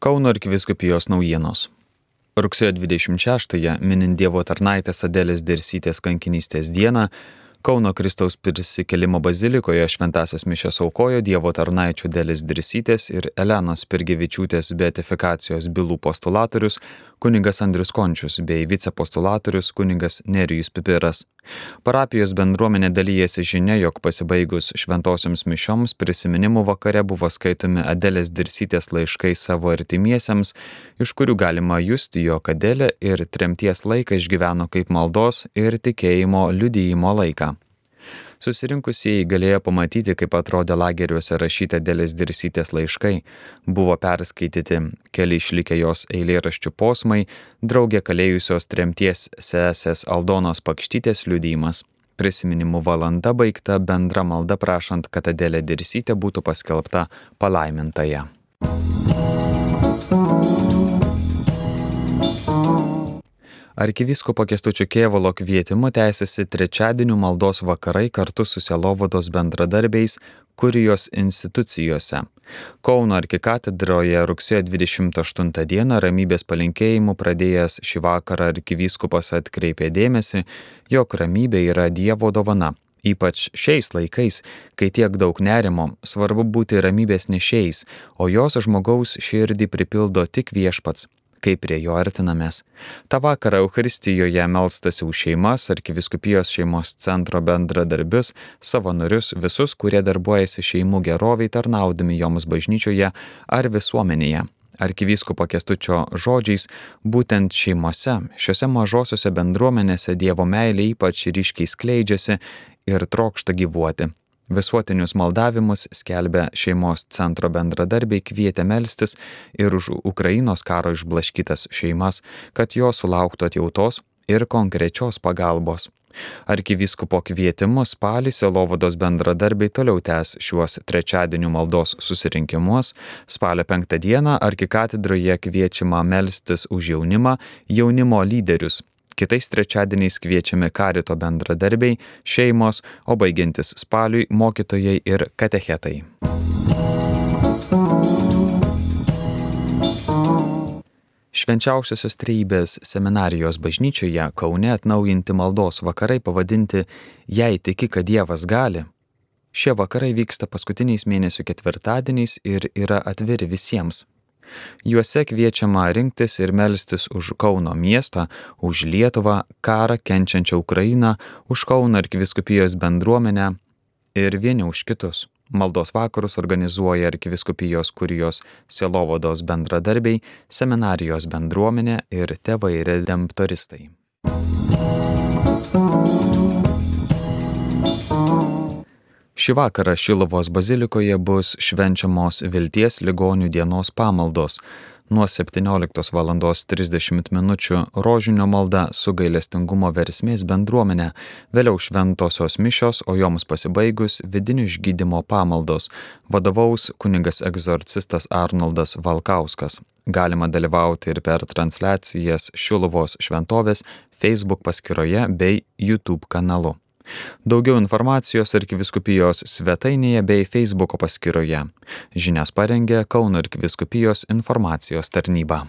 Kauno arkiviskupijos naujienos. Rugsėjo 26-ąją, minint Dievo tarnaitės Adelės Dirsytės kankinystės dieną, Kauno Kristaus prisikelimo bazilikoje šventasias mišes aukojo Dievo tarnaičių Dėlis Drisytės ir Elenos Pirgevičiūtės beatifikacijos bylų postulatorius kuningas Andrius Končius bei vicepostulatorius kuningas Nerijus Pipiras. Parapijos bendruomenė dalyjasi žinia, jog pasibaigus šventosioms mišioms prisiminimų vakare buvo skaitomi Adelės Dirsytės laiškai savo artimiesiems, iš kurių galima justi, jog Adelė ir tremties laiką išgyveno kaip maldos ir tikėjimo liudyjimo laiką. Susirinkusieji galėjo pamatyti, kaip atrodė lageriuose rašyta dėlės dirsytės laiškai, buvo perskaityti keli išlikę jos eilėraščių posmai, draugė kalėjusios tremties sesės Aldonos pakštytės liudymas. Prisiminimų valanda baigta bendra malda prašant, kad Adelė Dirsytė būtų paskelbta palaimintaja. Arkiviskopo Kestučio Kievalo kvietimu tęsiasi trečiadienių maldos vakarai kartu su Selovados bendradarbiais kurijos institucijose. Kauno arkikatedroje rugsėjo 28 dieną ramybės palinkėjimu pradėjęs šį vakarą arkivyskupas atkreipė dėmesį, jog ramybė yra Dievo dovana. Ypač šiais laikais, kai tiek daug nerimo, svarbu būti ramybės nešiais, o jos žmogaus širdį pripildo tik viešpats kaip prie jo artinamės. Ta vakarą Euharistijoje melstasi už šeimas, arkiviskupijos šeimos centro bendradarbius, savanorius, visus, kurie darbuojasi šeimų geroviai tarnaudami joms bažnyčioje ar visuomenėje. Arkivyskupo kestučio žodžiais, būtent šeimose, šiuose mažosiuose bendruomenėse Dievo meilė ypač ryškiai skleidžiasi ir trokšta gyvuoti. Visuotinius maldavimus skelbia šeimos centro bendradarbiai kvietė melstis ir už Ukrainos karo išblaškytas šeimas, kad jos sulauktų atjautos ir konkrečios pagalbos. Arkivyskupo kvietimu spalį Selovados bendradarbiai toliau tęs šiuos trečiadienių maldos susirinkimus. Spalio penktą dieną arkikatedroje kviečiama melstis už jaunimą, jaunimo lyderius, Kitais trečiadieniais kviečiami karito bendradarbiai, šeimos, o baigiantis spaliui mokytojai ir katechetai. Švenčiausiosios treibės seminarijos bažnyčioje Kaune atnaujinti maldos vakarai pavadinti Jei tiki, kad Dievas gali. Šie vakarai vyksta paskutiniais mėnesių ketvirtadieniais ir yra atviri visiems Juose kviečiama rinktis ir melstis už Kauno miestą, už Lietuvą, karą kenčiančią Ukrainą, už Kauno arkiviskupijos bendruomenę ir vieni už kitus. Maldos vakarus organizuoja arkiviskupijos kurijos Selovados bendradarbiai, seminarijos bendruomenė ir tėvai redemptoristai. Šį vakarą Šilovos bazilikoje bus švenčiamos Vilties ligonių dienos pamaldos. Nuo 17 val. 30 min. rožinio malda su gailestingumo versmės bendruomenė, vėliau šventosios mišios, o joms pasibaigus vidinių išgydymo pamaldos, vadovaus kuningas egzorcistas Arnoldas Valkauskas. Galima dalyvauti ir per transliacijas Šilovos šventovės Facebook paskyroje bei YouTube kanalu. Daugiau informacijos arkiviskupijos svetainėje bei Facebooko paskyroje. Žinias parengė Kauno arkiviskupijos informacijos tarnyba.